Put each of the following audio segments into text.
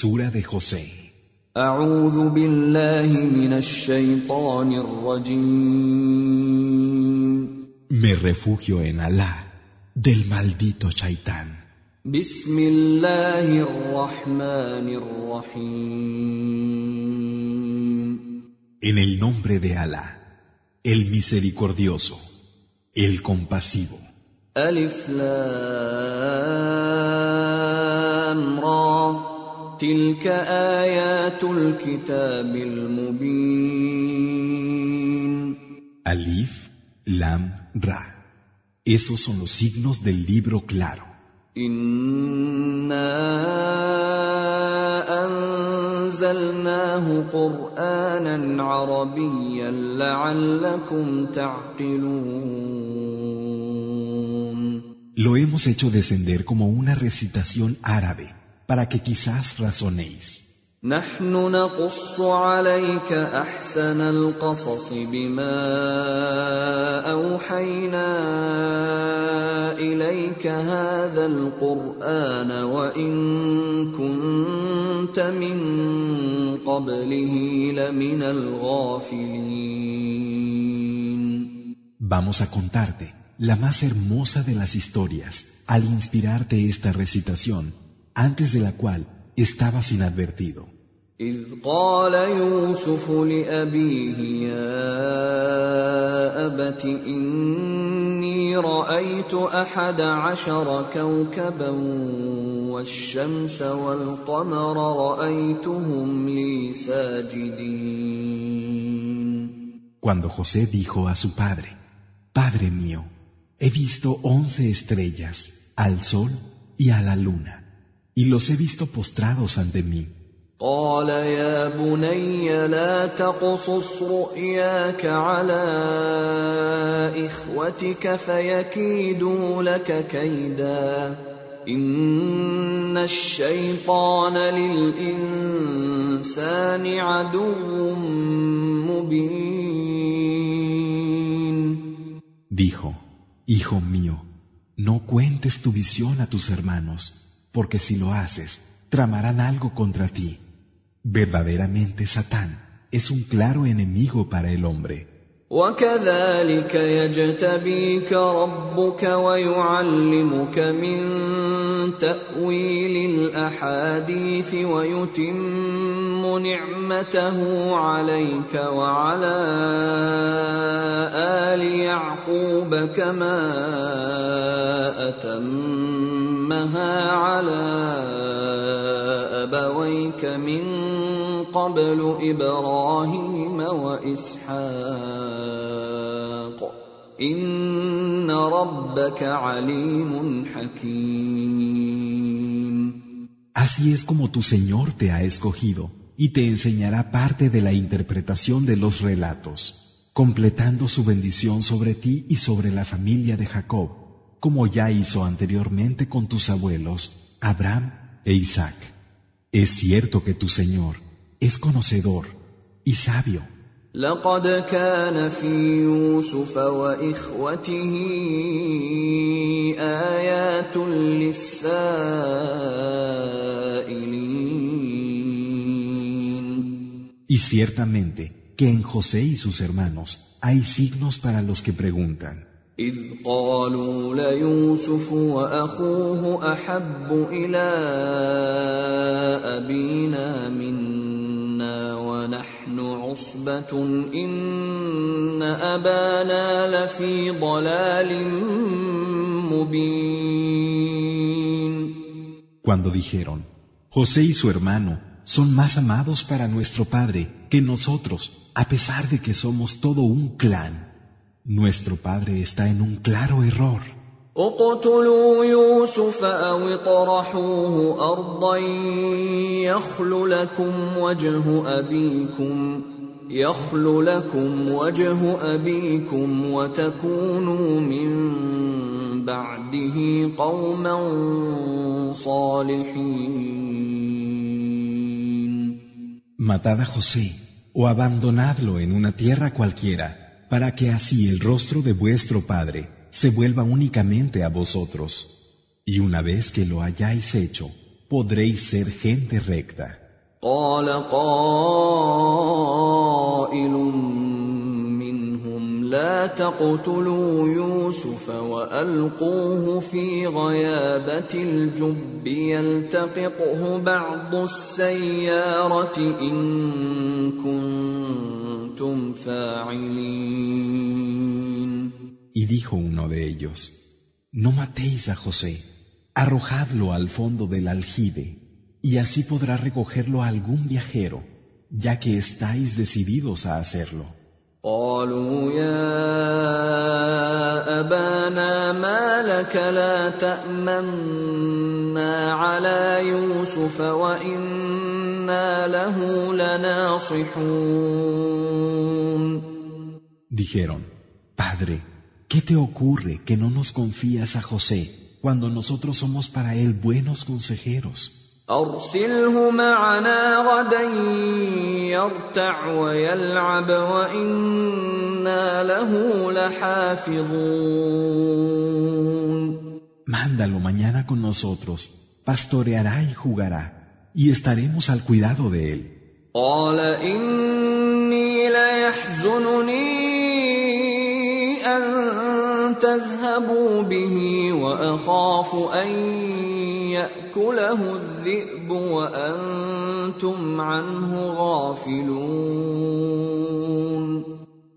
Sura de José. Me refugio en Alá del maldito Shaitán. En el nombre de Alá, el misericordioso, el compasivo. تلك آيات الكتاب المبين Alif, Lam, Ra. Esos son los signos del libro claro. إنا أنزلناه قرآنا عربيا لعلكم تعقلون Lo hemos hecho descender como una recitación árabe, para que quizás razonéis. نحن نقص عليك أحسن القصص بما أوحينا إليك هذا القرآن وإن كنت من قبله لمن الغافلين Vamos a contarte la más hermosa de las historias al inspirarte esta recitación, antes de la cual estabas inadvertido. إذ قال يوسف لأبيه يا أبت إني رأيت أحد عشر كوكبا والشمس والقمر رأيتهم لي ساجدين Cuando José dijo a su padre, Padre mío, he visto once estrellas, al sol y a la luna, y los he visto postrados ante mí. قال يا بني لا تقصص رؤياك على اخوتك فيكيدوا لك كيدا ان الشيطان للانسان عدو مبين Dijo, Hijo mío, no cuentes tu visión a tus hermanos, porque si lo haces, tramarán algo contra ti. Verdaderamente Satán es un claro enemigo para el hombre. وكذلك يجتبيك ربك ويعلمك من تاويل الاحاديث ويتم نعمته عليك وعلى ال يعقوب كما اتمها على ابويك من قبل ابراهيم واسحاق ان ربك عليم حكيم Así es como tu Señor te ha escogido y te enseñará parte de la interpretación de los relatos, completando su bendición sobre ti y sobre la familia de Jacob, como ya hizo anteriormente con tus abuelos, Abraham e Isaac. Es cierto que tu Señor es conocedor y sabio. لقد كان في يوسف واخوته ايات للسائلين Y ciertamente que en José y sus hermanos hay signos para los que preguntan. اذ قالوا ليوسف واخوه احب الى ابينا منا ونحن عصبه ان ابانا لفي ضلال مبين Cuando dijeron, José y su hermano son más amados para nuestro padre que nosotros, a pesar de que somos todo un clan. Nuestro padre está en un claro error. اقتلوا يوسف او اطرحوه ارضا يخل لكم وجه ابيكم يخل لكم وجه ابيكم وتكونوا من بعده قوما صالحين Matad a José o abandonadlo en una tierra cualquiera, para que así el rostro de vuestro padre se vuelva únicamente a vosotros. Y una vez que lo hayáis hecho, podréis ser gente recta. قال قائل منهم لا تقتلوا يوسف والقوه في غيابه الجب يلتقطه بعض السياره ان كنتم فاعلين Y dijo uno de ellos, No matéis a José, arrojadlo al fondo del aljibe, y así podrá recogerlo algún viajero, ya que estáis decididos a hacerlo. قالوا يا ابانا ما لك لا تامنا على يوسف وانا له لناصحون Dijeron, Padre, ¿qué te ocurre que no nos confías a José cuando nosotros somos para él buenos consejeros? ارسله معنا غدا يرتع ويلعب وانا له لحافظون Mándalo mañana con nosotros, pastoreará y jugará, y estaremos al cuidado de él. قال اني ليحزنني ان تذهبوا به واخاف ان ياكله الذئب وانتم عنه غافلون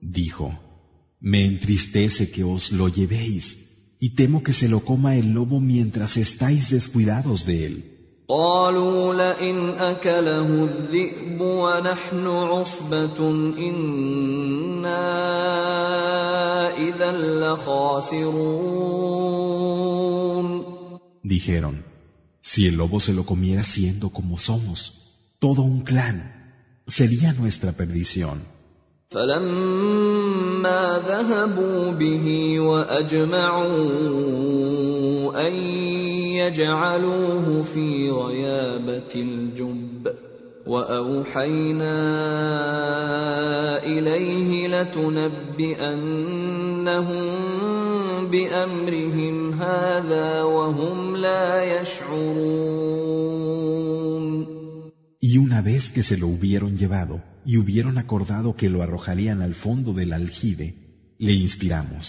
Dijo, me entristece que os lo llevéis, y temo que se lo coma el lobo mientras estáis descuidados de él. قالوا لئن اكله الذئب ونحن عصبه انا اذا لخاسرون Dijeron, si el lobo se lo comiera siendo como somos, todo un clan, sería nuestra perdición. فلما ذهبوا به واجمعوا ان يجعلوه في غيابه الجب واوحينا اليه لتنبئنهم بامرهم هذا وهم لا يشعرون Y una vez que se lo hubieron llevado y hubieron acordado que lo arrojarían al fondo del aljibe, le inspiramos.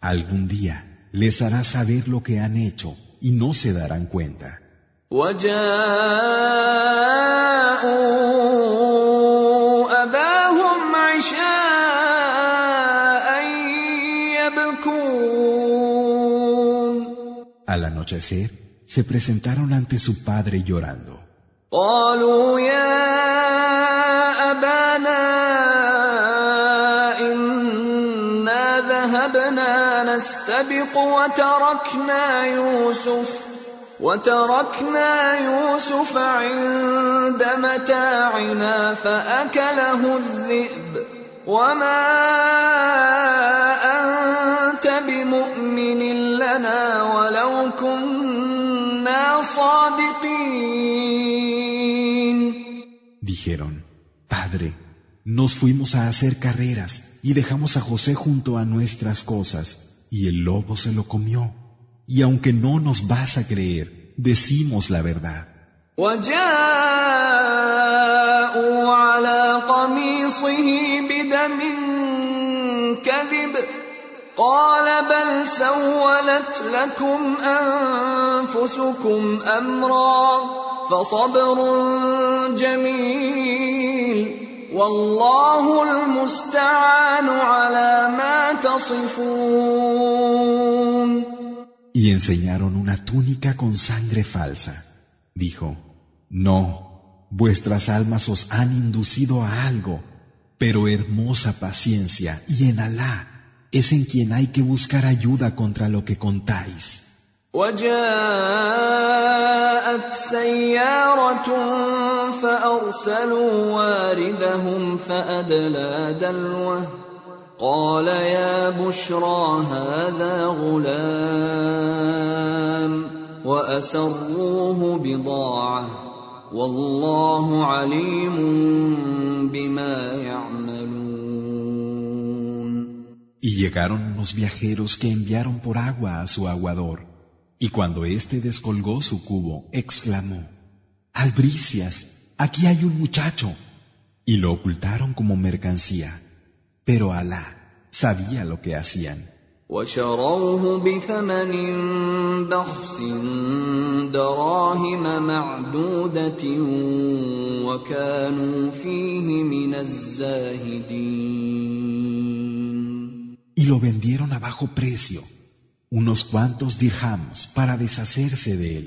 Algún día les hará saber lo que han hecho y no se darán cuenta. Al anochecer, se presentaron ante su padre llorando. نستبق وتركنا يوسف وتركنا يوسف عند متاعنا فأكله الذئب. وما أنت بمؤمن لنا ولو كنا صادقين. Dijeron, Padre, nos fuimos a hacer carreras y dejamos a José junto a nuestras cosas, y el lobo se lo comió. Y aunque no nos vas a creer, decimos la verdad. وجاءوا على قميصه بدم كذب قال بل سولت لكم انفسكم امرا فصبر جميل والله المستعان على ما تصفون Y enseñaron una túnica con sangre falsa. Dijo, No, vuestras almas os han inducido a algo, pero hermosa paciencia y en Alá es en quien hay que buscar ayuda contra lo que contáis. وجاءت سيارة فأرسلوا واردهم فأدلى دلوه قال يا بشرى هذا غلام وأسروه بضاعة والله عليم بما يعملون Y llegaron unos viajeros que enviaron por agua a su aguador, y cuando éste descolgó su cubo, exclamó, Albricias, aquí hay un muchacho. Y lo ocultaron como mercancía. Pero Alá sabía lo que hacían. وشروه بثمن بخس دراهم معدودة وكانوا فيه من الزاهدين Y lo vendieron a bajo precio, unos cuantos dirhams para deshacerse de él.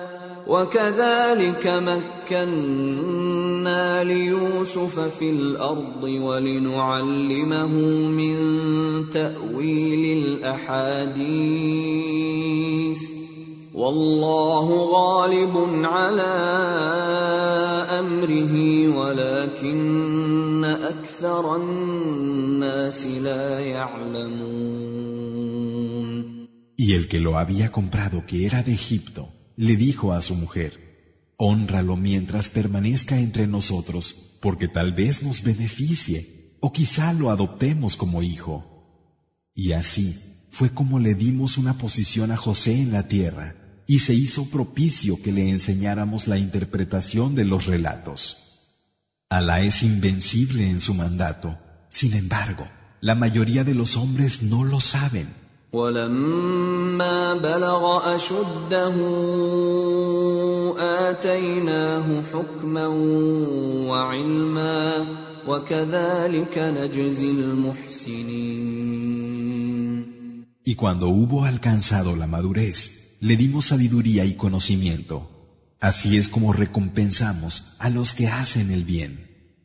وكذلك مكنا ليوسف في الأرض ولنعلمه من تأويل الأحاديث. والله غالب على أمره ولكن أكثر الناس لا يعلمون. Y el que lo había comprado, que era de Egipto, le dijo a su mujer, Honralo mientras permanezca entre nosotros, porque tal vez nos beneficie, o quizá lo adoptemos como hijo. Y así fue como le dimos una posición a José en la tierra, y se hizo propicio que le enseñáramos la interpretación de los relatos. Alá es invencible en su mandato. Sin embargo, la mayoría de los hombres no lo saben. ولما بلغ أشده آتيناه حكما وعلما وكذلك نجزي المحسنين Y cuando hubo alcanzado la madurez, le dimos sabiduría y conocimiento. Así es como recompensamos a los que hacen el bien.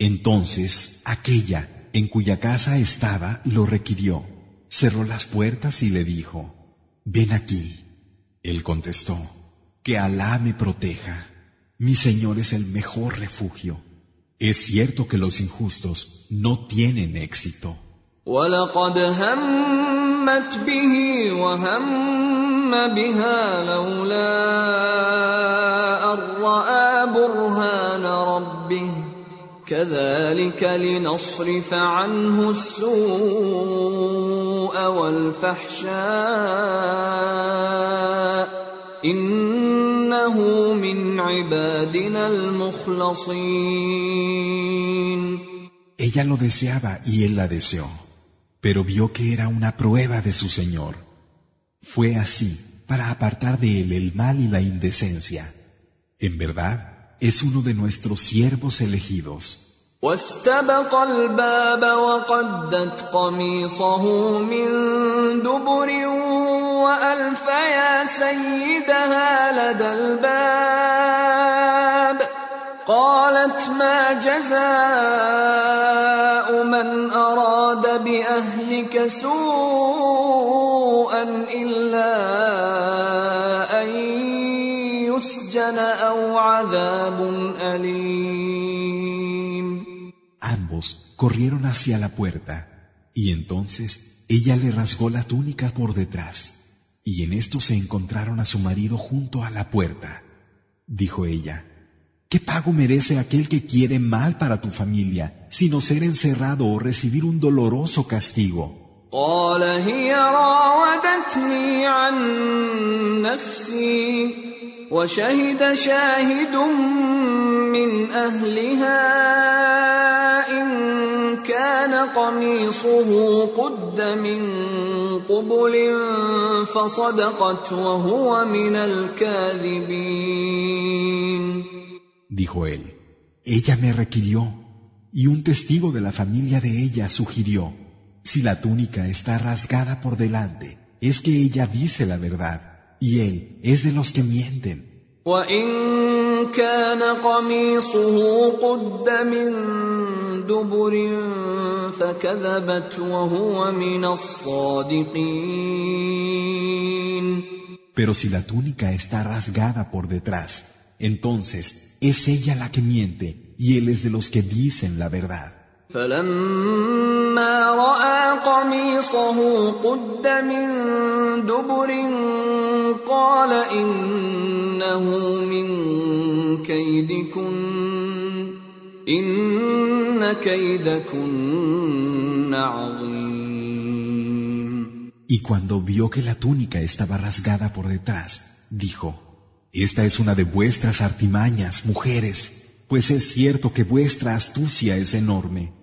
Entonces aquella en cuya casa estaba lo requirió, cerró las puertas y le dijo, Ven aquí. Él contestó, Que Alá me proteja. Mi Señor es el mejor refugio. Es cierto que los injustos no tienen éxito. ولقد همت به وهم بها لولا أن رأى برهان ربه كذلك لنصرف عنه السوء والفحشاء إنه من عبادنا المخلصين Ella lo deseaba y él la deseó, pero vio que era una prueba de su Señor. Fue así para apartar de él el mal y la indecencia. En verdad, es uno de nuestros siervos elegidos. واستبق الباب وقدت قميصه من دبر وألف يا سيدها لدى الباب قالت ما جزاء من أراد بأهلك سوءا إلا يسجن او عذاب اليم Ambos corrieron hacia la puerta, y entonces ella le rasgó la túnica por detrás, y en esto se encontraron a su marido junto a la puerta. Dijo ella, ¿qué pago merece aquel que quiere mal para tu familia, sino ser encerrado o recibir un doloroso castigo? قال هي راودتني عن نفسي وشهد شاهد من اهلها ان كان قميصه قد من قبل فصدقت وهو من الكاذبين Dijo él, ella me requirió, Y un testigo de la familia de ella sugirió, si la túnica está rasgada por delante, es que ella dice la verdad, y él es de los que mienten. Pero si la túnica está rasgada por detrás, entonces es ella la que miente y él es de los que dicen la verdad. Y cuando vio que la túnica estaba rasgada por detrás, dijo, Esta es una de vuestras artimañas, mujeres, pues es cierto que vuestra astucia es enorme.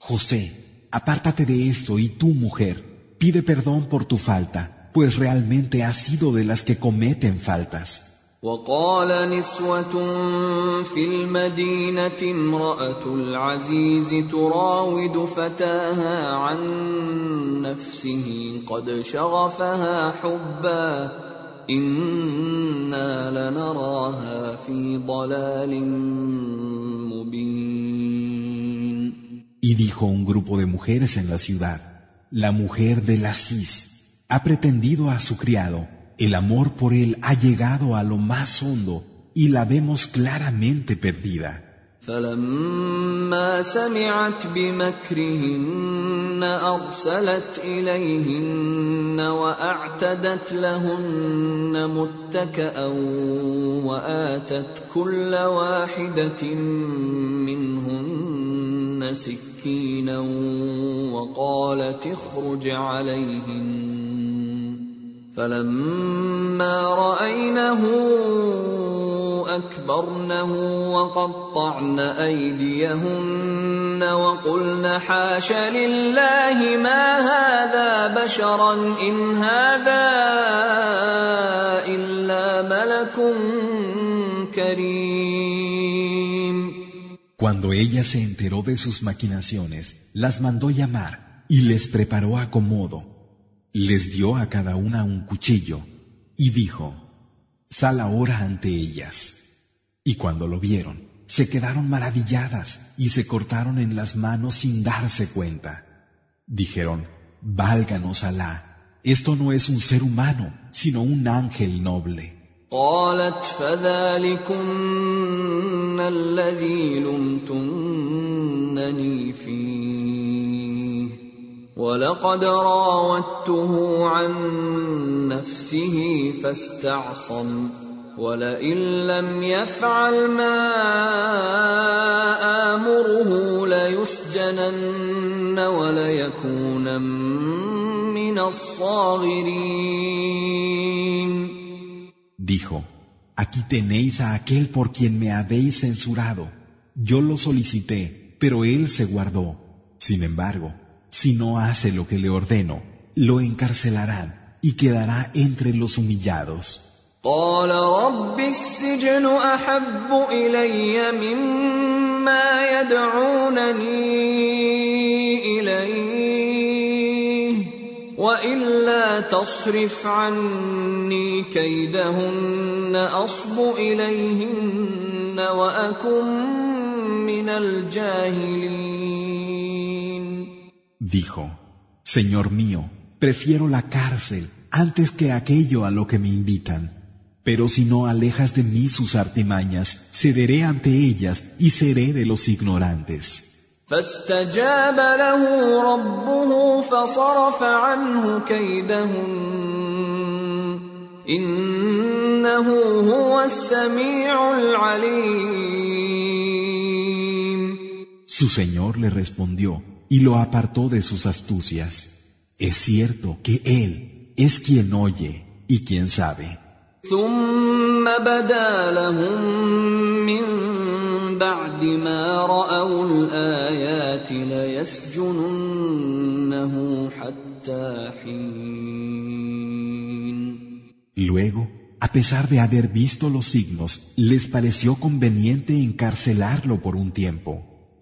José, apártate de esto y tú, mujer, pide perdón por tu falta, pues realmente has sido de las que cometen faltas. وقال نسوة في المدينة امرأة العزيز تراود فتاها عن نفسه قد شغفها حبا إنا لنراها في ضلال Y dijo un grupo de mujeres en la ciudad, la mujer de la Cis ha pretendido a su criado, el amor por él ha llegado a lo más hondo y la vemos claramente perdida. فلما سمعت بمكرهن ارسلت اليهن واعتدت لهن متكئا واتت كل واحده منهن سكينا وقالت اخرج عليهن فلما راينه اكبرنه وقطعن ايديهن وقلن حاش لله ما هذا بشرا ان هذا الا ملك كريم Cuando ella se enteró de sus maquinaciones, las mandó llamar y les preparó acomodo les dio a cada una un cuchillo y dijo, Sal ahora ante ellas. Y cuando lo vieron, se quedaron maravilladas y se cortaron en las manos sin darse cuenta. Dijeron, Válganos Alá, esto no es un ser humano, sino un ángel noble. ولقد راودته عن نفسه فاستعصم ولئن لم يفعل ما امره ليسجنن وليكون من الصاغرين Dijo, aquí tenéis a aquel por quien me habéis censurado. Yo lo solicité, pero él se guardó. Sin embargo, Si no hace lo que le ordeno, lo encarcelarán y quedará entre los humillados. قال رب السجن احب الي مما يدعونني اليه والا تصرف عني كيدهن اصب اليهن واكن من الجاهلين Dijo, Señor mío, prefiero la cárcel antes que aquello a lo que me invitan. Pero si no alejas de mí sus artimañas, cederé ante ellas y seré de los ignorantes. Su Señor le respondió, y lo apartó de sus astucias. Es cierto que Él es quien oye y quien sabe. ثم بدا لهم من بعد ما رأوا الآيات ليسجننه حتى حين Luego, a pesar de haber visto los signos, les pareció conveniente encarcelarlo por un tiempo.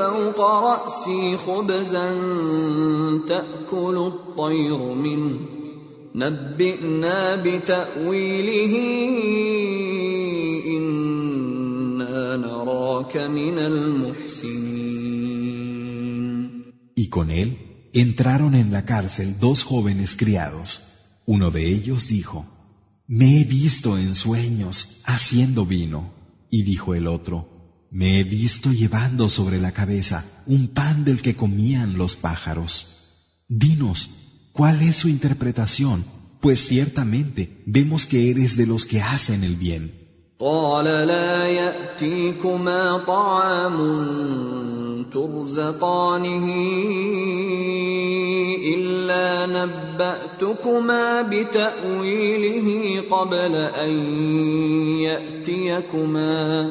فوق راسي خبزا تاكل الطير منه نبئنا بتاويله انا نراك من المحسنين Y con él entraron en la cárcel dos jóvenes criados. Uno de ellos dijo, Me he visto en sueños haciendo vino. Y dijo el otro, Me he visto llevando sobre la cabeza un pan del que comían los pájaros. Dinos, ¿cuál es su interpretación? Pues ciertamente vemos que eres de los que hacen el bien. قال لا ياتيكما طعام ترزقانه الا نباتكما بتاويله قبل ان ياتيكما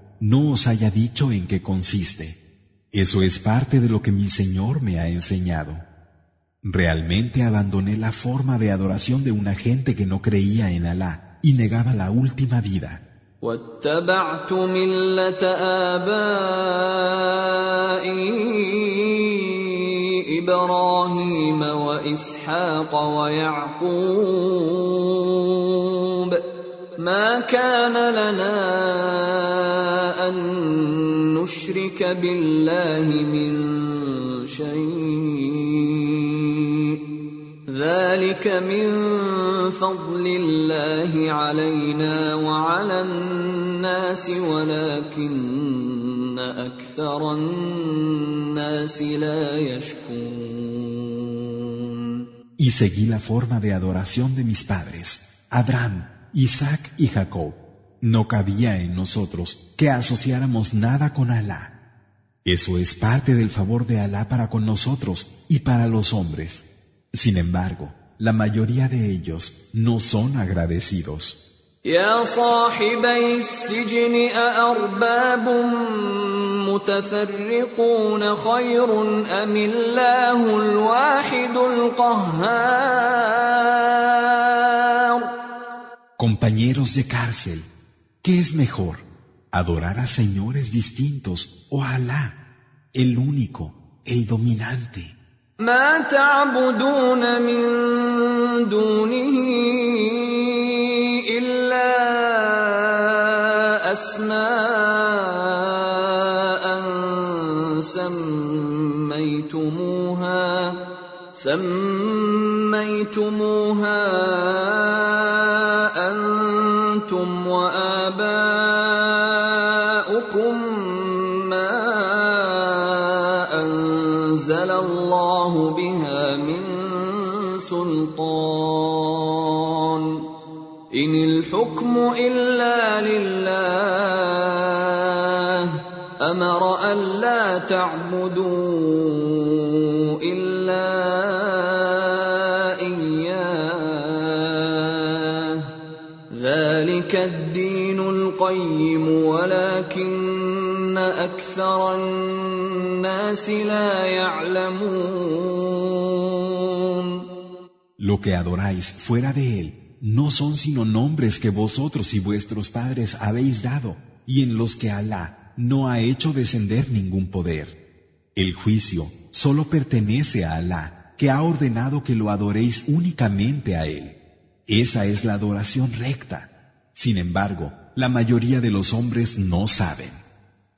no os haya dicho en qué consiste. Eso es parte de lo que mi Señor me ha enseñado. Realmente abandoné la forma de adoración de una gente que no creía en Alá y negaba la última vida. واتبعت مله ابائي ابراهيم واسحاق ويعقوب ما كان لنا أن نشرك بالله من شيء. ذلك من فضل الله علينا وعلى الناس ولكن أكثر الناس لا يشكرون. Y seguí la forma de adoración de mis padres, Abraham, Isaac y Jacob. No cabía en nosotros que asociáramos nada con Alá. Eso es parte del favor de Alá para con nosotros y para los hombres. Sin embargo, la mayoría de ellos no son agradecidos. يا صاحبي السجن أأرباب متفرقون خير أم الله الواحد القهار Compañeros de cárcel, ¿qué es mejor? ¿Adorar a señores distintos o a Alá, el único, el dominante? ما تعبدون من دونه إلا أسماء سميتموها سميتموها إلا لله. أمر ألا تعبدوا إلا إياه. ذلك الدين القيم ولكن أكثر الناس لا يعلمون. Lo que adoráis fuera de él no son sino nombres que vosotros y vuestros padres habéis dado y en los que Alá no ha hecho descender ningún poder. El juicio solo pertenece a Alá, que ha ordenado que lo adoréis únicamente a Él. Esa es la adoración recta. Sin embargo, la mayoría de los hombres no saben.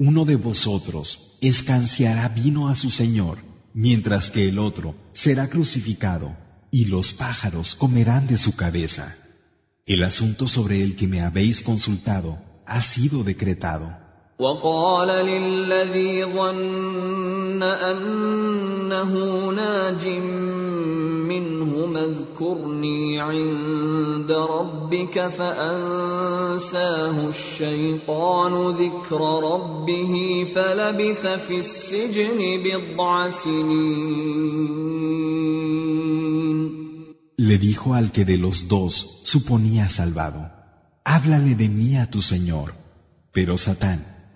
uno de vosotros escanciará vino a su Señor, mientras que el otro será crucificado, y los pájaros comerán de su cabeza. El asunto sobre el que me habéis consultado ha sido decretado. وقال للذي ظن أنه ناج منهما اذكرني عند ربك فأنساه الشيطان ذكر ربه فلبث في السجن بضع سنين Le dijo al que de los dos suponía salvado, háblale de mí a tu Señor. Pero Satán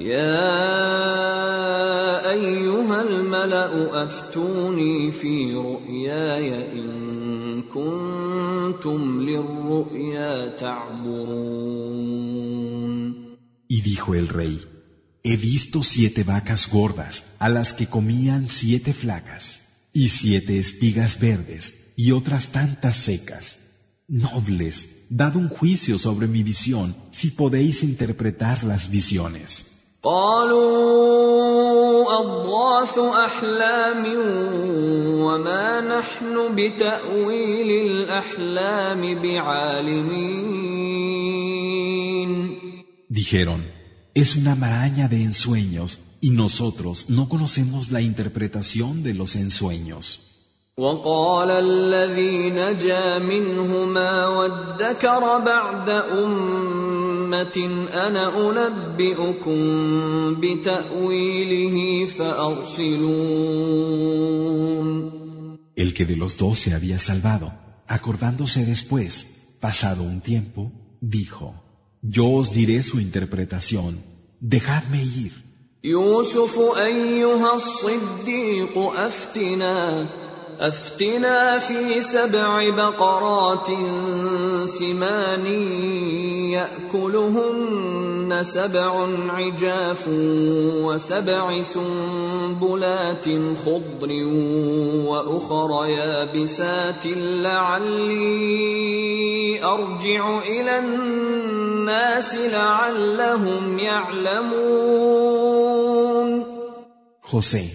يا أيها الملأ أفتوني في رؤياي إن كنتم للرؤيا تعبرون Y dijo el rey, he visto siete vacas gordas a las que comían siete flacas, y siete espigas verdes y otras tantas secas. Nobles, dad un juicio sobre mi visión si podéis interpretar las visiones. قالوا أضغاث أحلام وما نحن بتأويل الأحلام بعالمين Dijeron, es una maraña de ensueños y nosotros no conocemos la interpretación de los ensueños. وقال الذي نجا منهما وادكر بعد أمة أنا أنبئكم بتأويله فأرسلون El que de los dos se había salvado, acordándose después, pasado un tiempo, dijo, Yo os diré su interpretación, dejadme ir. يوسف أيها الصديق أفتنا أفتنا في سبع بقرات سمان يأكلهن سبع عجاف وسبع سنبلات خضر وأخر يابسات لعلي أرجع إلى الناس لعلهم يعلمون. José,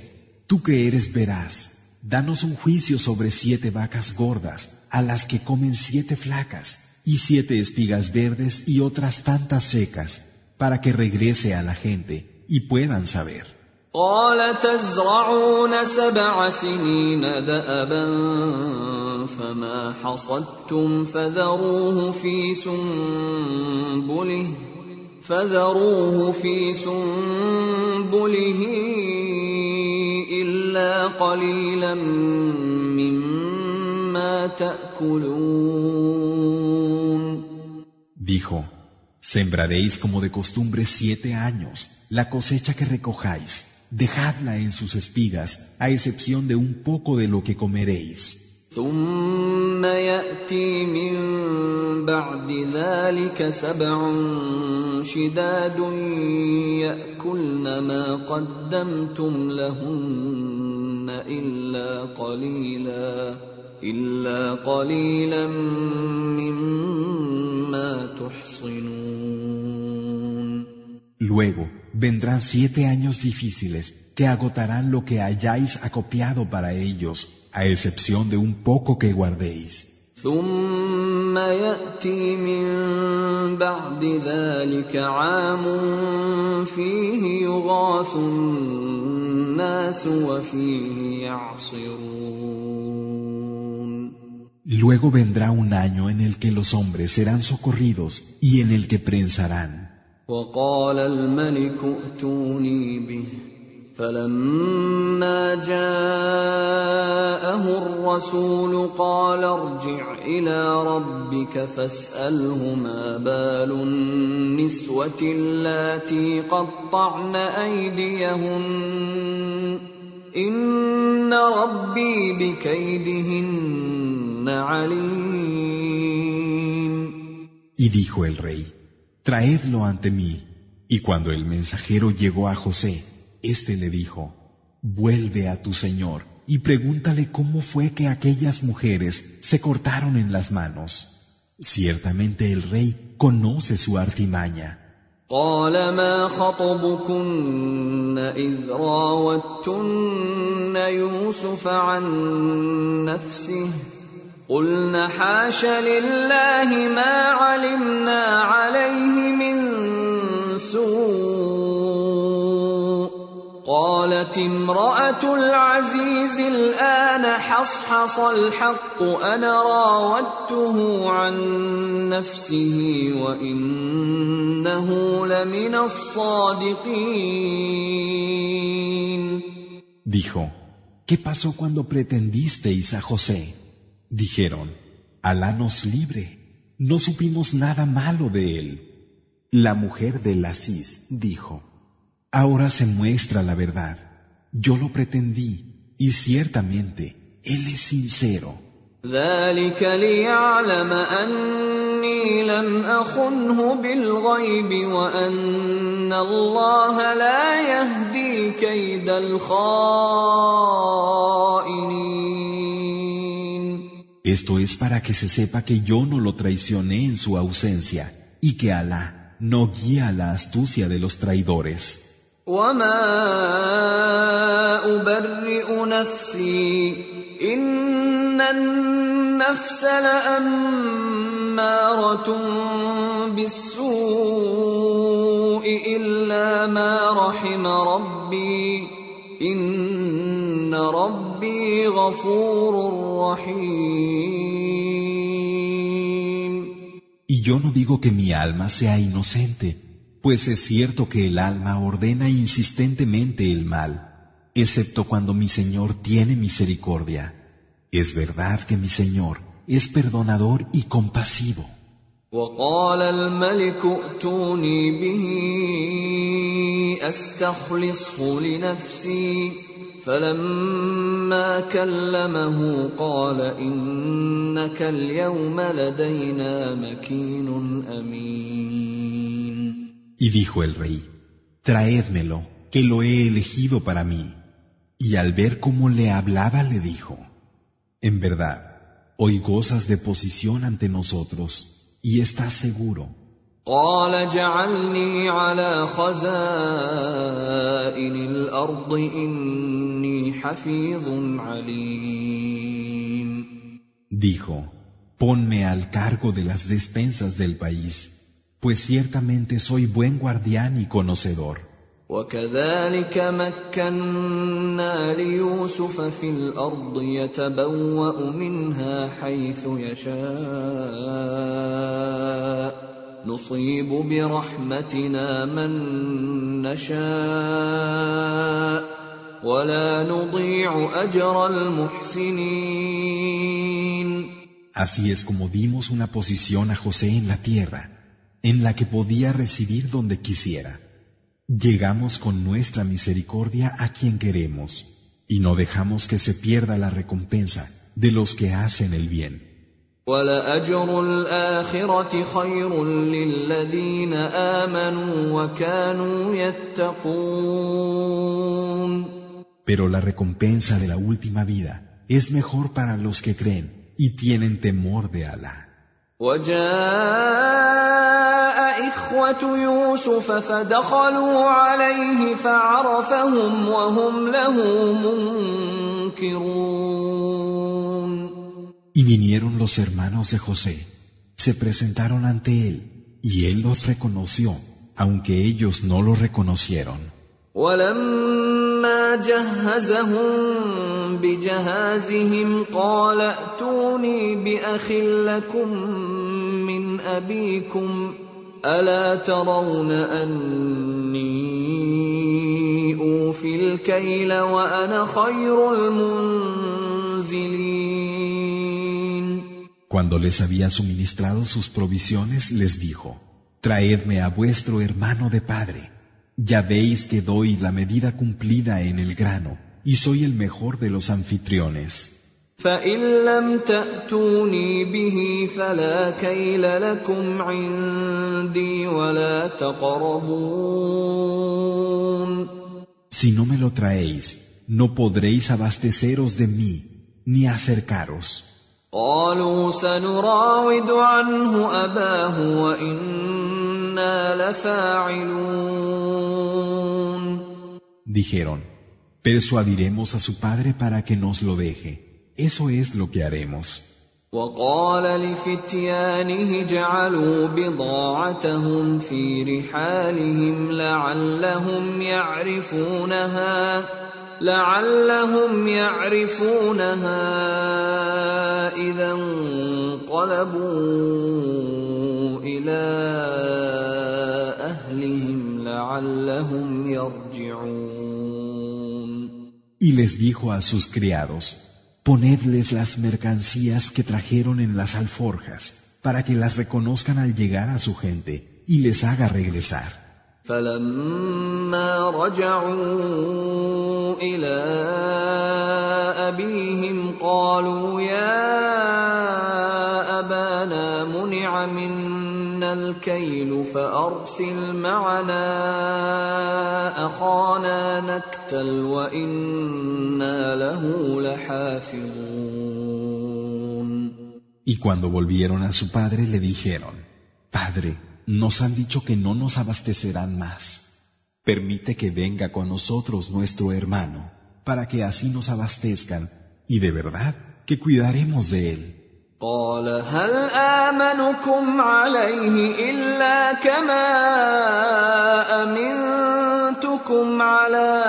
tú que eres veraz, danos un juicio sobre siete vacas gordas, a las que comen siete flacas, y siete espigas verdes y otras tantas secas, para que regrese a la gente y puedan saber. قال تزرعون سبع سنين دأبا فما حصدتم فذروه في سنبله فذروه في سنبله إلا قليلا مما تأكلون Dijo, sembraréis como de costumbre siete años la cosecha que recojáis, dejadla en sus espigas, a excepción de un poco de lo que comeréis. ثم ياتي من بعد ذلك سبع شداد ياكلن ما قدمتم لهن الا قليلا الا قليلا مما تحصنون Luego vendrán siete años difíciles que agotarán lo que hayáis acopiado para ellos, a excepción de un poco que guardéis. ثم ياتي من بعد ذلك عام فيه يغاث الناس وفيه يعصرون Luego vendrá un año en el que los hombres serán socorridos y en el que prensarán. وقال الملك ائتوني به فلما جاءه الرسول قال ارجع إلى ربك فاسأله ما بال النسوة اللاتي قطعن أيديهن إن ربي بكيدهن عليم Y dijo el rey, traedlo ante mí. Y cuando el mensajero llegó a José, éste le dijo, vuelve a tu señor y pregúntale cómo fue que aquellas mujeres se cortaron en las manos. Ciertamente el rey conoce su artimaña. قال ما خطبكن اذ راوتن يوسف عن نفسه قلن حاش لله ما علمنا عليه من سوء قالت امراه العزيز الان حصحص الحق انا راودته عن نفسه وانه لمن الصادقين Dijo, ¿qué pasó cuando pretendisteis a José? Dijeron, Alá nos libre, no supimos nada malo de él. La mujer del Asís dijo, Ahora se muestra la verdad. Yo lo pretendí, y ciertamente, él es sincero. ذلك ليعلم اني لم اخنه بالغيب وان الله لا يهدي كيد الخائنين Esto es para que se sepa que yo no lo traicioné en su ausencia, y que Alá no guía la astucia de los traidores. وما ابرئ نفسي ان النفس لاماره بالسوء الا ما رحم ربي ان ربي غفور رحيم. Y yo no digo que mi alma sea inocente, pues es cierto que el alma ordena insistentemente el mal, excepto cuando mi Señor tiene misericordia. Es verdad que mi Señor es perdonador y compasivo. وقال الملك ائتوني به استخلصه لنفسي فلما كلمه قال انك اليوم لدينا مكين امين Y dijo el rey, traédmelo, que lo he elegido para mí. Y al ver cómo le hablaba, le dijo, en verdad, hoy gozas de posición ante nosotros y estás seguro. قال اجعلني على خزائن الارض اني حفيظ عليم Dijo, ponme al cargo de las despensas del país, pues ciertamente soy buen guardián y conocedor. وكذلك مكنا ليوسف في الارض يتبوا منها حيث يشاء نصيب برحمتنا من نشاء ولا نضيع اجر المحسنين Así es como dimos una posición a José en la tierra, en la que podía residir donde quisiera. Llegamos con nuestra misericordia a quien queremos, y no dejamos que se pierda la recompensa de los que hacen el bien. Pero la recompensa de la última vida es mejor para los que creen y tienen temor de Alá. وجاء إخوة يوسف فدخلوا عليه فعرفهم وهم له منكرون Y vinieron los hermanos de José, se presentaron ante él, y él los reconoció, aunque ellos no lo reconocieron. ولما جهزهم بجهازهم قال ائتوني باخ لكم من ابيكم الا ترون اني اوفي الكيل وانا خير المنزلين Cuando les había suministrado sus provisiones, les dijo, Traedme a vuestro hermano de padre. Ya veis que doy la medida cumplida en el grano, y soy el mejor de los anfitriones. فإن لم تأتوني به فلا كيل لكم عندي ولا تقربون Si no me lo traéis, no podréis abasteceros de mí, ni acercaros. قالوا سنراود عنه أباه وإنا لفاعلون Dijeron, persuadiremos a su padre para que nos lo deje. Eso es lo que haremos. وقال لفتيانه جعلوا بضاعتهم في رحالهم لعلهم يعرفونها لعلهم يعرفونها إذا انقلبوا إلى أهلهم لعلهم يرجعون Y les dijo a sus criados, ponedles las mercancías que trajeron en las alforjas, para que las reconozcan al llegar a su gente y les haga regresar. فلما رجعوا الى ابيهم قالوا يا ابانا منع منا الكيل فارسل معنا اخانا نكتل وانا له لحافظون Y cuando volvieron a su padre le dijeron, Padre, nos han dicho que no nos abastecerán más. Permite que venga con nosotros nuestro hermano, para que así nos abastezcan, y de verdad que cuidaremos de él. قال هل آمنكم عليه إلا كما أمنتكم على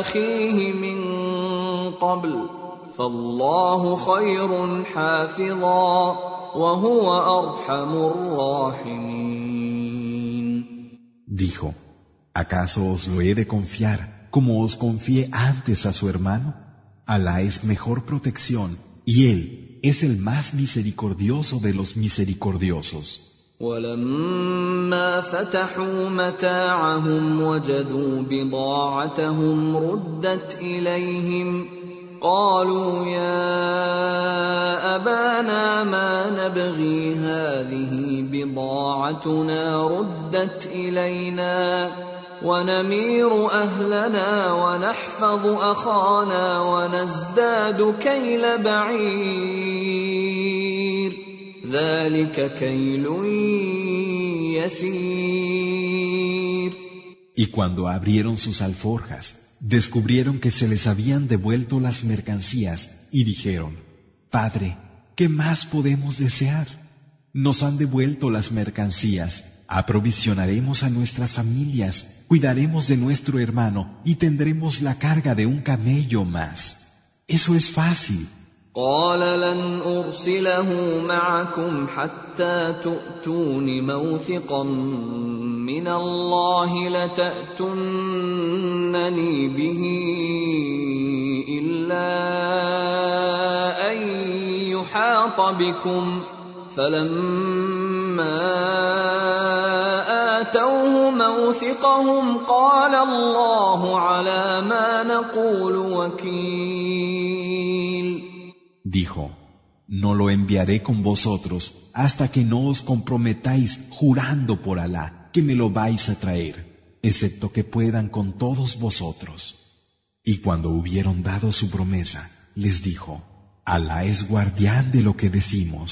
أخيه من قبل فالله خير حافظا وهو أرحم الراحمين Dijo, ¿acaso os lo he de confiar como os confié antes a su hermano? Alá es mejor protección, y él es el más misericordioso de los misericordiosos. ولما فتحوا متاعهم وجدوا بضاعتهم ردت اليهم قالوا يا ابانا ما نبغي هذه بضاعتنا ردت الينا ونمير اهلنا ونحفظ اخانا ونزداد كيل بعير ذلك كيل يسير Y cuando abrieron sus alforjas, descubrieron que se les habían devuelto las mercancías y dijeron, Padre, ¿qué más podemos desear? Nos han devuelto las mercancías, aprovisionaremos a nuestras familias, cuidaremos de nuestro hermano y tendremos la carga de un camello más. Eso es fácil. قال لن ارسله معكم حتى تؤتون موثقا من الله لتاتونني به الا ان يحاط بكم فلما اتوه موثقهم قال الله على ما نقول وكيل Dijo, no lo enviaré con vosotros hasta que no os comprometáis jurando por Alá que me lo vais a traer, excepto que puedan con todos vosotros. Y cuando hubieron dado su promesa, les dijo, Alá es guardián de lo que decimos.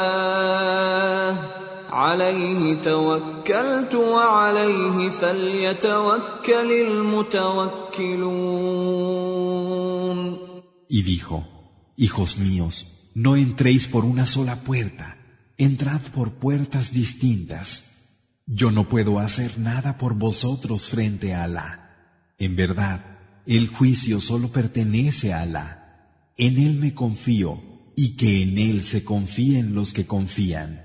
عليه توكلت وعليه فليتوكل المتوكلون Y dijo, Hijos míos, no entréis por una sola puerta entrad por puertas distintas. Yo no puedo hacer nada por vosotros frente a Alá. En verdad, el juicio solo pertenece a Alá. En Él me confío y que en Él se confíen los que confían.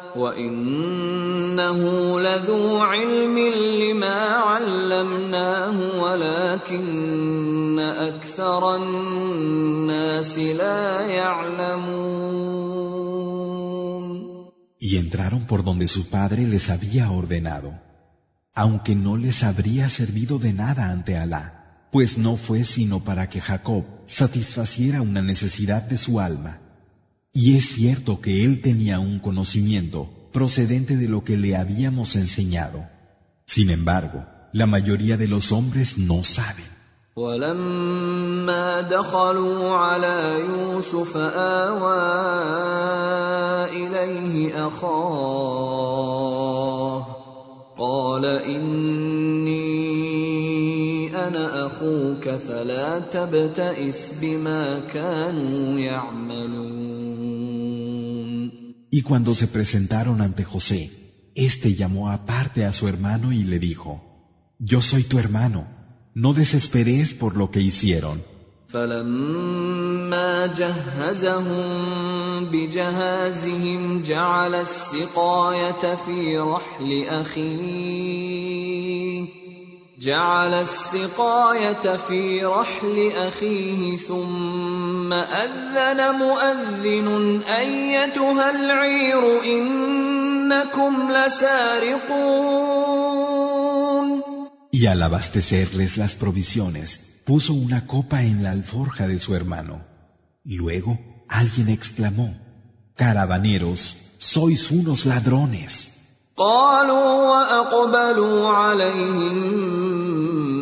وانه لذو علم لما علمناه ولكن اكثر الناس لا يعلمون Y entraron por donde su padre les había ordenado, aunque no les habría servido de nada ante Alá, pues no fue sino para que Jacob satisfaciera una necesidad de su alma. Y es cierto que él tenía un conocimiento procedente de lo que le habíamos enseñado. Sin embargo, la mayoría de los hombres no saben. ولما دخلوا على يوسف آوى إليه أخاه قال إني أنا أخوك فلا تبتئس بما كانوا يعملون Y cuando se presentaron ante José, éste llamó aparte a su hermano y le dijo, Yo soy tu hermano, no desesperes por lo que hicieron. فلما جهزهم بجهازهم جعل السقاية في رحل أخيه جعل السقاية في رحل أخيه ثم أذن مؤذن أيتها العير إنكم لسارقون Y al abastecerles las provisiones, puso una copa en la alforja de su hermano. Luego alguien exclamó, Caravaneros, sois unos ladrones. قالوا وأقبلوا عليهم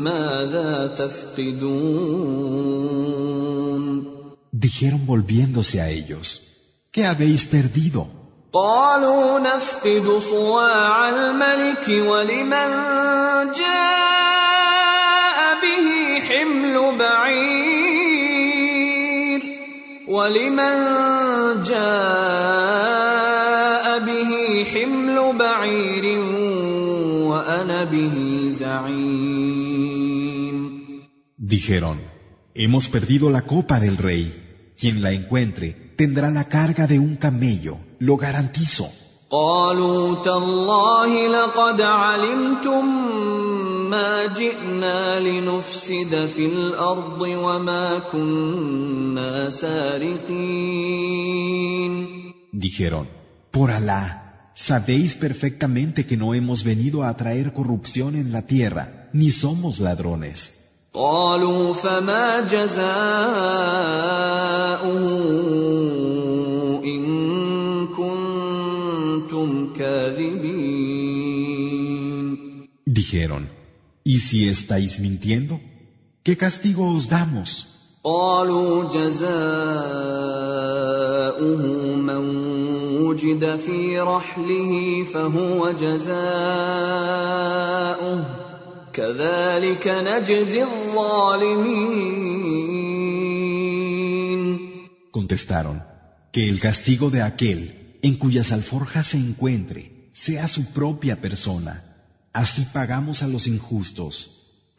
ماذا تفقدون Dijeron volviéndose a ellos, ¿qué habéis perdido? قالوا نفقد صواع الملك ولمن جاء به حمل بعير ولمن جاء به حمل بعير وانا به زعيم Dijeron, hemos perdido la copa del rey. Quien la encuentre tendrá la carga de un camello, lo garantizo. قالوا تالله لقد علمتم ما جئنا لنفسد في الارض وما كنا سارقين Dijeron, por Alá, sabéis perfectamente que no hemos venido a traer corrupción en la tierra, ni somos ladrones. قالوا فما جزاؤه ان كنتم كاذبين Dijeron, ¿y si estáis mintiendo? ¿Qué castigo os damos? قالوا جزاؤه من وجد في رحله فهو جزاؤه كذلك نجزي الظالمين Contestaron, que el castigo de aquel en cuyas alforjas se encuentre sea su propia persona. Así pagamos a los injustos.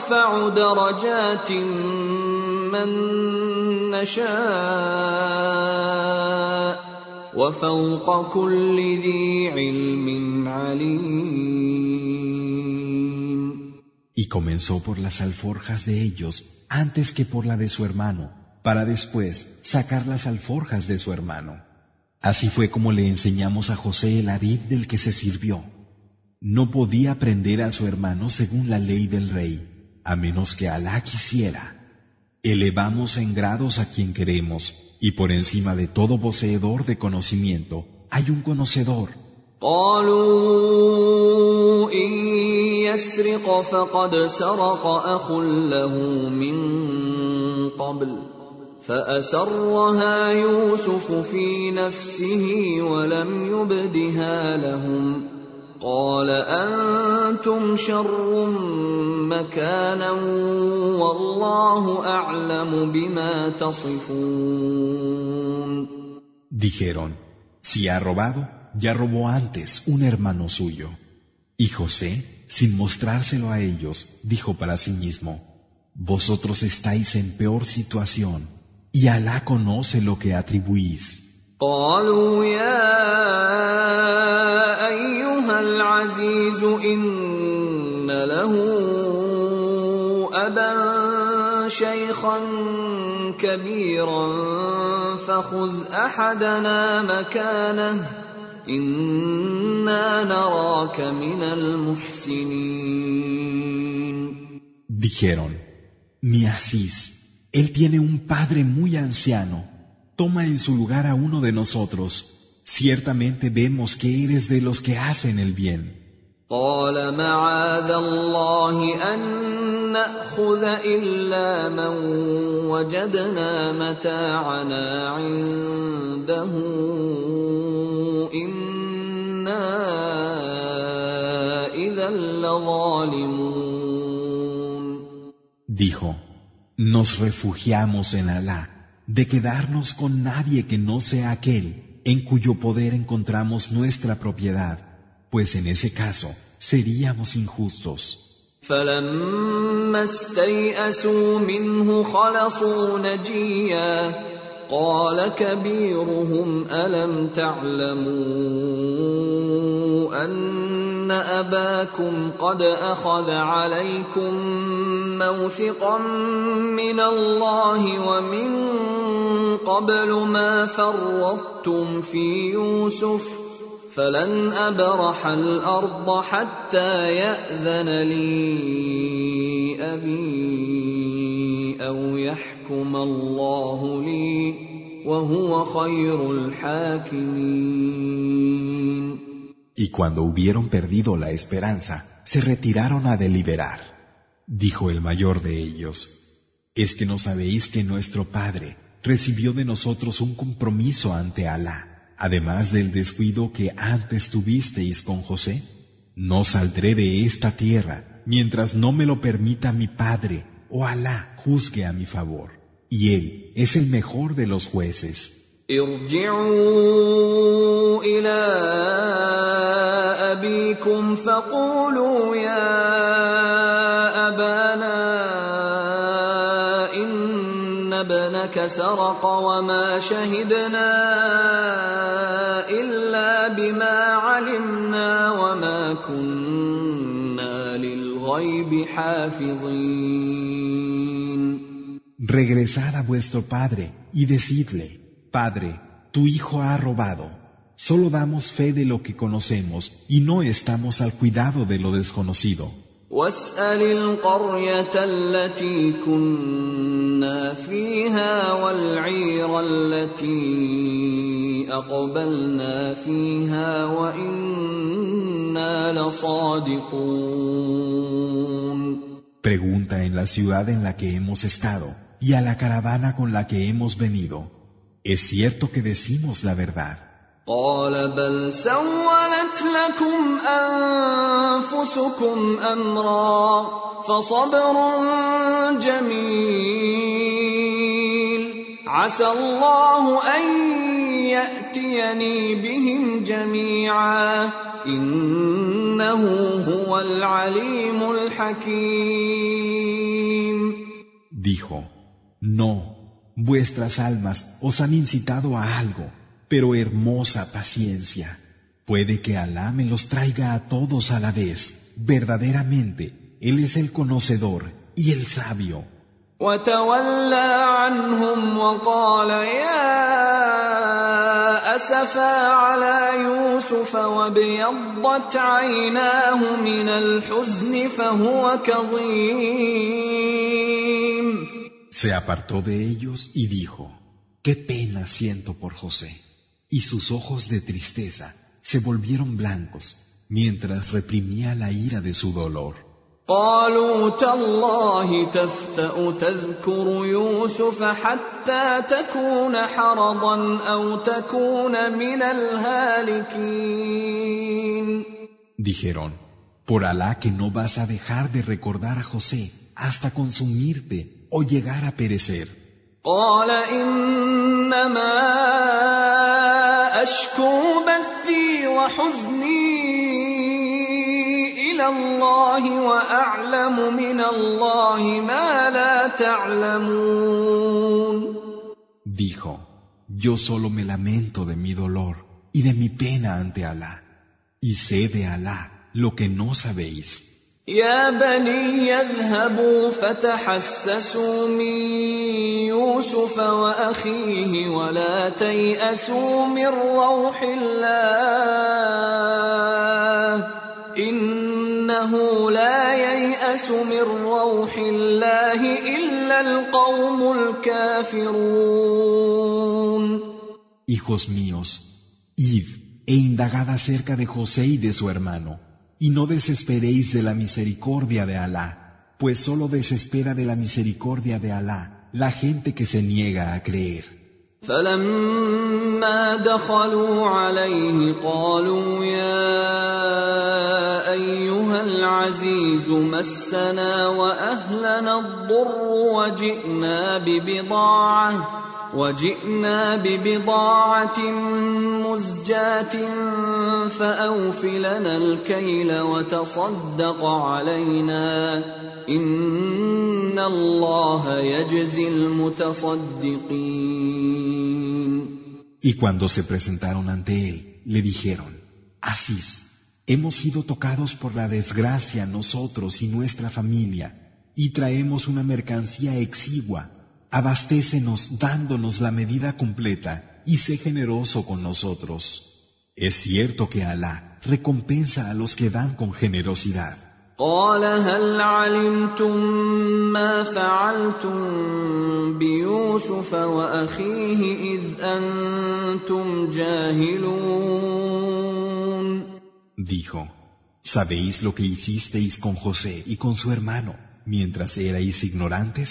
نرفع درجات من نشاء وفوق كل ذي علم عليم Y comenzó por las alforjas de ellos antes que por la de su hermano, para después sacar las alforjas de su hermano. Así fue como le enseñamos a José el adid del que se sirvió. No podía aprender a su hermano según la ley del rey, a menos que Alá quisiera. Elevamos en grados a quien queremos, y por encima de todo poseedor de conocimiento hay un conocedor. قالوا إن يسرق فقد سرق أخ له من قبل فأسرها يوسف في نفسه ولم يبدها لهم قال أنتم شر مكانا والله أعلم بما تصفون Dijeron, si ha robado, ya robó antes un hermano suyo. Y José, sin mostrárselo a ellos, dijo para sí mismo, Vosotros estáis en peor situación, y Alá conoce lo que atribuís. قالوا يا ايها العزيز ان له ابا شيخا كبيرا فخذ احدنا مكانه انا نراك من المحسنين Dijeron, mi Asís, él tiene un padre muy anciano, toma en su lugar a uno de nosotros, ciertamente vemos que eres de los que hacen el bien. قال معاذ الله ان ناخذ الا من وجدنا متاعنا عنده انا اذا لظالمون Dijo, nos refugiamos en Alá, de quedarnos con nadie que no sea aquel en cuyo poder encontramos nuestra propiedad, pues en ese caso seríamos injustos. فلما استيئسوا منه خلصوا نجيا قال كبيرهم الم تعلموا ان اباكم قد اخذ عليكم موثقا من الله ومن قبل ما فرطتم في يوسف فلن أبرح الأرض حتى يأذن لي أبي أو يحكم الله لي وهو خير الحاكمين Y cuando hubieron perdido la esperanza, se retiraron a deliberar. Dijo el mayor de ellos, ¿es que no sabéis que nuestro Padre recibió de nosotros un compromiso ante Alá, además del descuido que antes tuvisteis con José? No saldré de esta tierra mientras no me lo permita mi Padre o Alá juzgue a mi favor. Y Él es el mejor de los jueces. ارجعوا الى ابيكم فقولوا يا ان ابنك سرق وما شهدنا الا بما علمنا وما كنا للغيب حافظين Regresad a vuestro Padre y decidle, Padre, tu hijo ha robado. Solo damos fe de lo que conocemos y no estamos al cuidado de lo desconocido. واسال القريه التي كنا فيها والعير التي اقبلنا فيها وانا لصادقون Pregunta en la ciudad en la que hemos estado y a la caravana con la que hemos venido. ¿Es cierto que decimos la verdad? قال بل سولت لكم أنفسكم أمرا فصبر جميل. عسى الله أن يأتيني بهم جميعا. إنه هو العليم الحكيم. Dijo, no, vuestras almas os han incitado a algo. pero hermosa paciencia. Puede que Alá me los traiga a todos a la vez. Verdaderamente, Él es el conocedor y el sabio. وتولى عنهم وقال يا اسفا على يوسف وابيضت عيناه من الحزن فهو كظيم Se apartó de ellos y dijo, Qué pena siento por José y sus ojos de tristeza se volvieron blancos mientras reprimía la ira de su dolor. قالوا تالله تفتأ تذكر يوسف حتى تكون حرضا أو تكون من الهالكين Dijeron, por Alá que no vas a dejar de recordar a José hasta consumirte o llegar a perecer. قال إنما أشكو بثي وحزني إلى الله وأعلم من الله ما لا تعلمون Dijo, yo solo me lamento de mi dolor y de mi pena ante Alá, y sé de Alá lo que no sabéis. يا بني يذهبوا فتحسسوا من يوسف وأخيه ولا تيأسوا من روح الله إنه لا ييأس من روح الله إلا القوم الكافرون. Hijos míos, id e indagad acerca de José y de su hermano, y no desesperéis de la misericordia de Alá, pues solo desespera de la misericordia de Alá la gente que se niega a creer. فلما دخلوا عليه قالوا يا ايها العزيز مسنا واهلنا الضر وجئنا ببضاعه وجئنا ببضاعة مزجاة فأوف لنا الكيل وتصدق علينا إن الله يجزي المتصدقين Y cuando se presentaron ante él, le dijeron, Asís, hemos sido tocados por la desgracia nosotros y nuestra familia, y traemos una mercancía exigua abastécenos dándonos la medida completa y sé generoso con nosotros. Es cierto que Alá recompensa a los que dan con generosidad. قال هل علمتم ما فعلتم بيوسف واخيه اذ انتم جاهلون Dijo, ¿sabéis lo que hicisteis con José y con su hermano mientras erais ignorantes?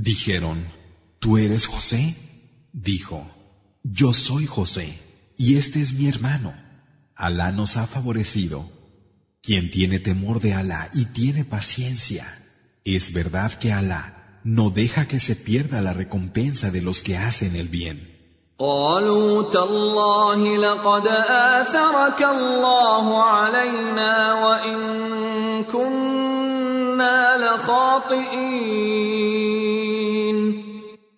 Dijeron, ¿tú eres José? Dijo, yo soy José, y este es mi hermano. Alá nos ha favorecido. Quien tiene temor de Alá y tiene paciencia, es verdad que Alá no deja que se pierda la recompensa de los que hacen el bien. قالوا تالله لقد آثرك الله علينا وإن كنا لخاطئين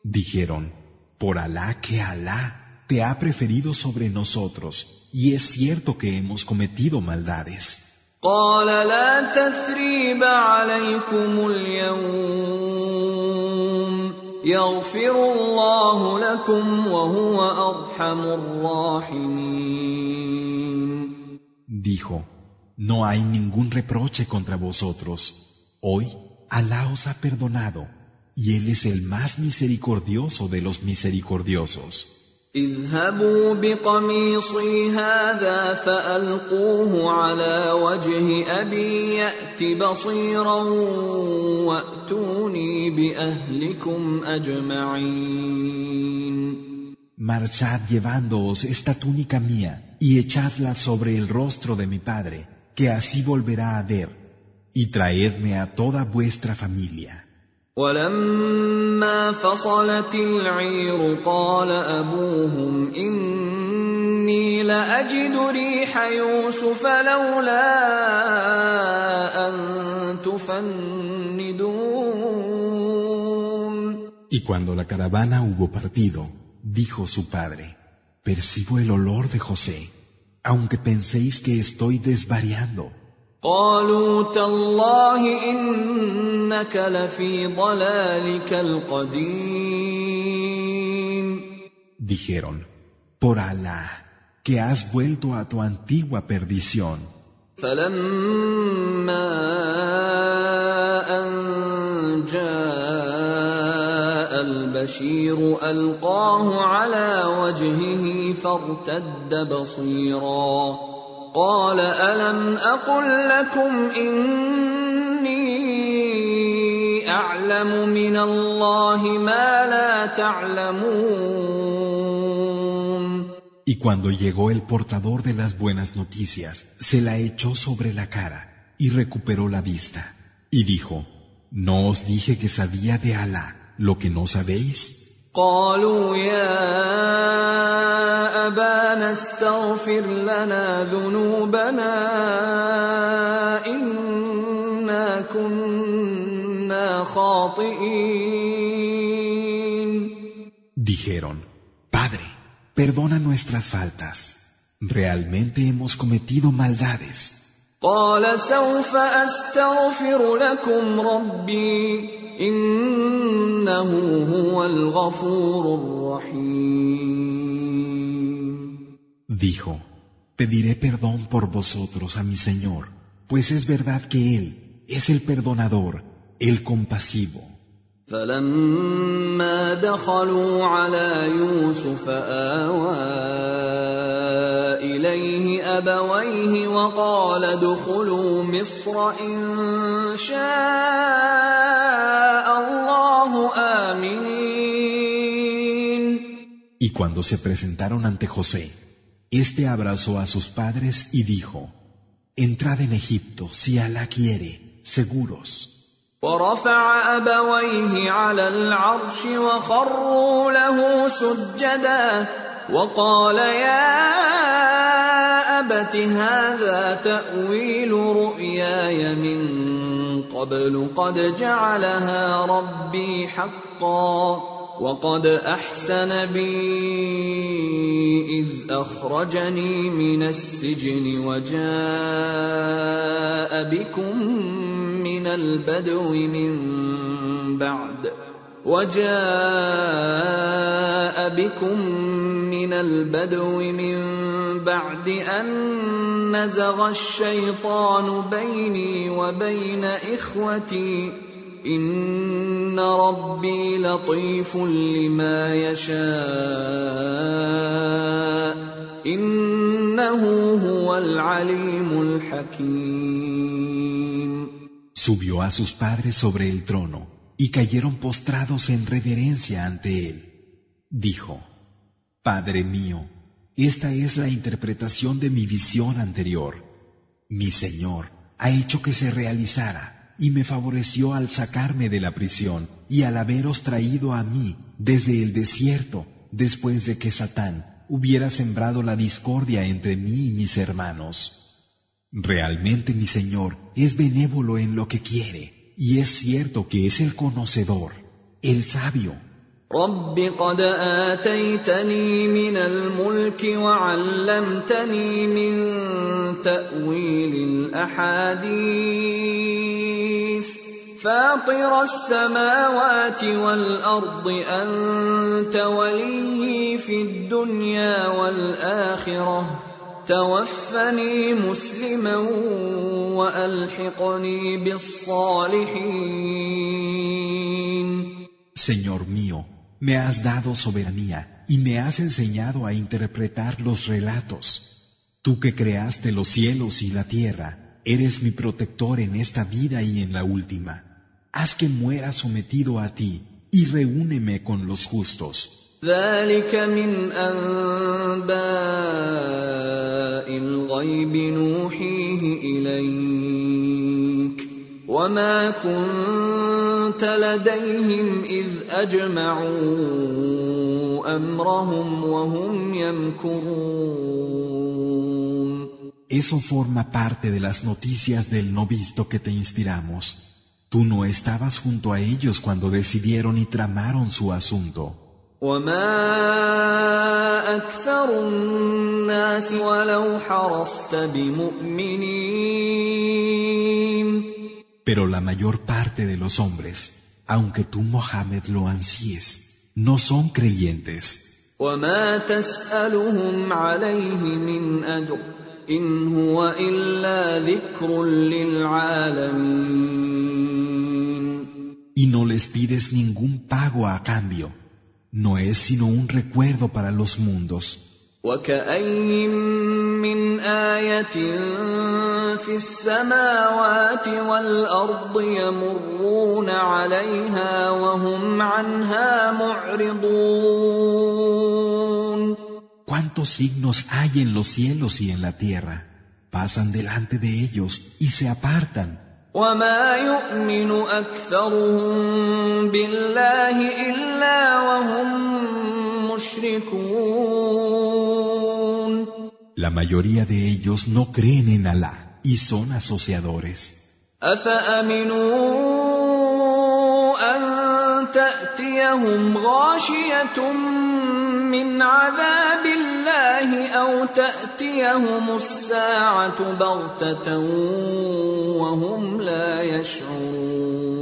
Dijeron, por Alá que Alá te ha preferido sobre nosotros, y es cierto que hemos cometido maldades. قال لا تثريب عليكم اليوم يغفر الله لكم وهو ارحم الراحمين Dijo, no hay ningún reproche contra vosotros. Hoy Alá os ha perdonado y Él es el más misericordioso de los misericordiosos. اذهبوا بقميصي هذا فالقوه على وجه ابي يات بصيرا واتوني باهلكم اجمعين Marchad llevándoos esta túnica mía y echadla sobre el rostro de mi padre, que así volverá a ver, y traedme a toda vuestra familia. ولما فصلت العير قال ابوهم اني لاجد ريح يوسف لولا ان تفندون Y cuando la caravana hubo partido, dijo su padre, percibo el olor de José, aunque penséis que estoy desvariando. قالوا تالله إنك لفي ضلالك القديم Dijeron, por Alá, que has vuelto a tu antigua perdición. فلما ان جاء البشير القاه على وجهه فارتد بصيرا قال الم اقل لكم اني اعلم من الله ما لا تعلمون Y cuando llegó el portador de las buenas noticias, se la echó sobre la cara y recuperó la vista. Y dijo, ¿no os dije que sabía de Alá lo que no sabéis? قالوا يا أبانا استغفر لنا ذنوبنا إنا كنا خاطئين Dijeron, Padre, perdona nuestras faltas. Realmente hemos cometido maldades. قال سوف أستغفر لكم ربي إنه هو الغفور الرحيم Dijo, pediré perdón por vosotros a mi Señor, pues es verdad que Él es el perdonador, el compasivo. فلما دخلوا على يوسف آوى إليه أبويه وقال ادخلوا مصر إن شاء الله آمنين Y cuando se presentaron ante José, éste abrazó a sus padres y dijo, Entrad en Egipto si Alá quiere, seguros. ورفع أبويه على العرش وخروا له سجدا وقال يا أبت هذا تأويل رؤياي من قبل قد جعلها ربي حقا وقد أحسن بي إذ أخرجني من السجن وجاء بكم من البدو من بعد وجاء بكم من البدو من بعد أن نزغ الشيطان بيني وبين إخوتي إن ربي لطيف لما يشاء إنه هو العليم الحكيم Subió a sus padres sobre el trono y cayeron postrados en reverencia ante él. Dijo, Padre mío, esta es la interpretación de mi visión anterior. Mi Señor ha hecho que se realizara y me favoreció al sacarme de la prisión y al haberos traído a mí desde el desierto después de que Satán hubiera sembrado la discordia entre mí y mis hermanos. Realmente mi Señor es benévolo en lo que quiere y es cierto que es el conocedor, el sabio. رب قد آتيتني من الملك وعلمتني من تأويل الأحاديث فاطر السماوات والارض انت وليي في الدنيا والاخره توفني مسلما والحقني بالصالحين Señor mío, me has dado soberanía y me has enseñado a interpretar los relatos. Tú que creaste los cielos y la tierra, eres mi protector en esta vida y en la última. Haz que muera sometido a ti y reúneme con los justos. ذلك من انباء الغيب نوحيه اليك وما كنت لديهم اذ اجمعوا امرهم وهم يمكرون Eso forma parte de las noticias del no visto que te inspiramos. Tú no estabas junto a ellos cuando decidieron y tramaron su asunto. Pero la mayor parte de los hombres, aunque tú Mohammed lo ansíes, no son creyentes. إن هو إلا ذكر للعالمين Y no les pides ningún pago a cambio. No es sino un recuerdo para los mundos. وكأي من آية في السماوات والأرض يمرون عليها وهم عنها معرضون ¿Cuántos signos hay en los cielos y en la tierra? Pasan delante de ellos y se apartan. وما يؤمن أكثرهم بالله إلا وهم مشركون La mayoría de ellos no creen en Alá y son asociadores. أفأمنوا أن تأتيهم غاشية من عذاب الله أو تأتيهم الساعة بغتة وهم لا يشعرون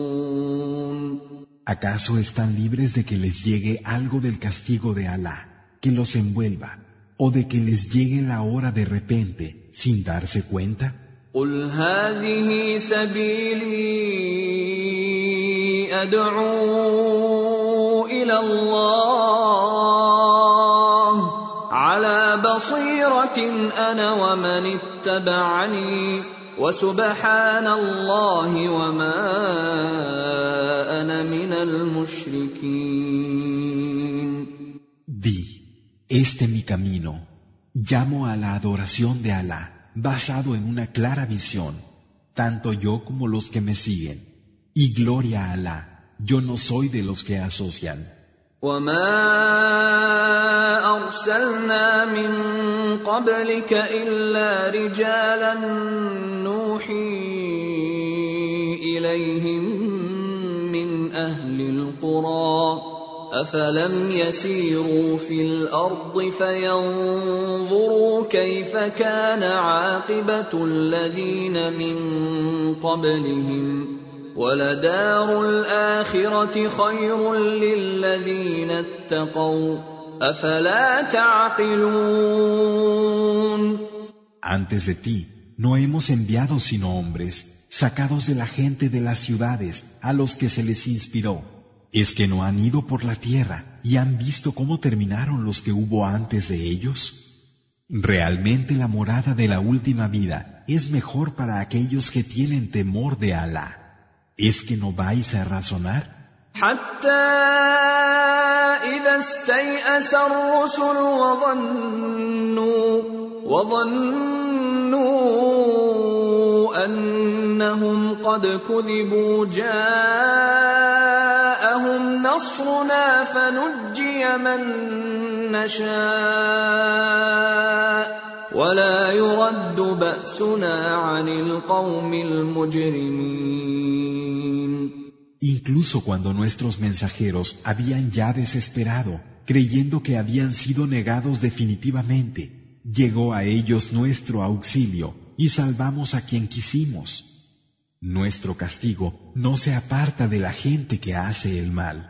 ¿Acaso están libres de que les llegue algo del castigo de Alá, que los envuelva, o de que les llegue la hora de repente sin darse cuenta? قل هذه سبيلي ادعو إلى الله على بصيره أنا ومن اتبعني وسبحان الله وما أنا من المشركين Di, este mi camino, llamo a la adoración de Alá, basado en una clara visión, tanto yo como los que me siguen. Y gloria a Alá, yo no soy de los que asocian. وما ارسلنا من قبلك الا رجالا نوحي اليهم من أهل القرى افلم يسيروا في الأرض فينظروا كيف كان عاقبه الذين من قبلهم ولدار الاخره خير للذين اتقوا افلا تعقلون Antes de ti, no hemos enviado sino hombres, sacados de la gente de las ciudades, a los que se les inspiró. ¿Es que no han ido por la tierra y han visto cómo terminaron los que hubo antes de ellos? Realmente la morada de la última vida es mejor para aquellos que tienen temor de Alá. ¿Es que no vais a razonar? حتى إذا استيأس الرسل وظنوا وظنوا أنهم قد كذبوا جاءهم نصرنا فنجي من نشاء ولا يرد بأسنا عن القوم المجرمين Incluso cuando nuestros mensajeros habían ya desesperado, creyendo que habían sido negados definitivamente, llegó a ellos nuestro auxilio y salvamos a quien quisimos. Nuestro castigo no se aparta de la gente que hace el mal.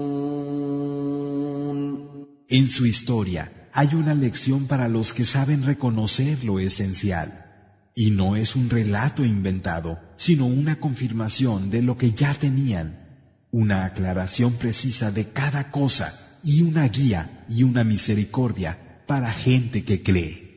En su historia hay una lección para los que saben reconocer lo esencial. Y no es un relato inventado, sino una confirmación de lo que ya tenían, una aclaración precisa de cada cosa y una guía y una misericordia para gente que cree.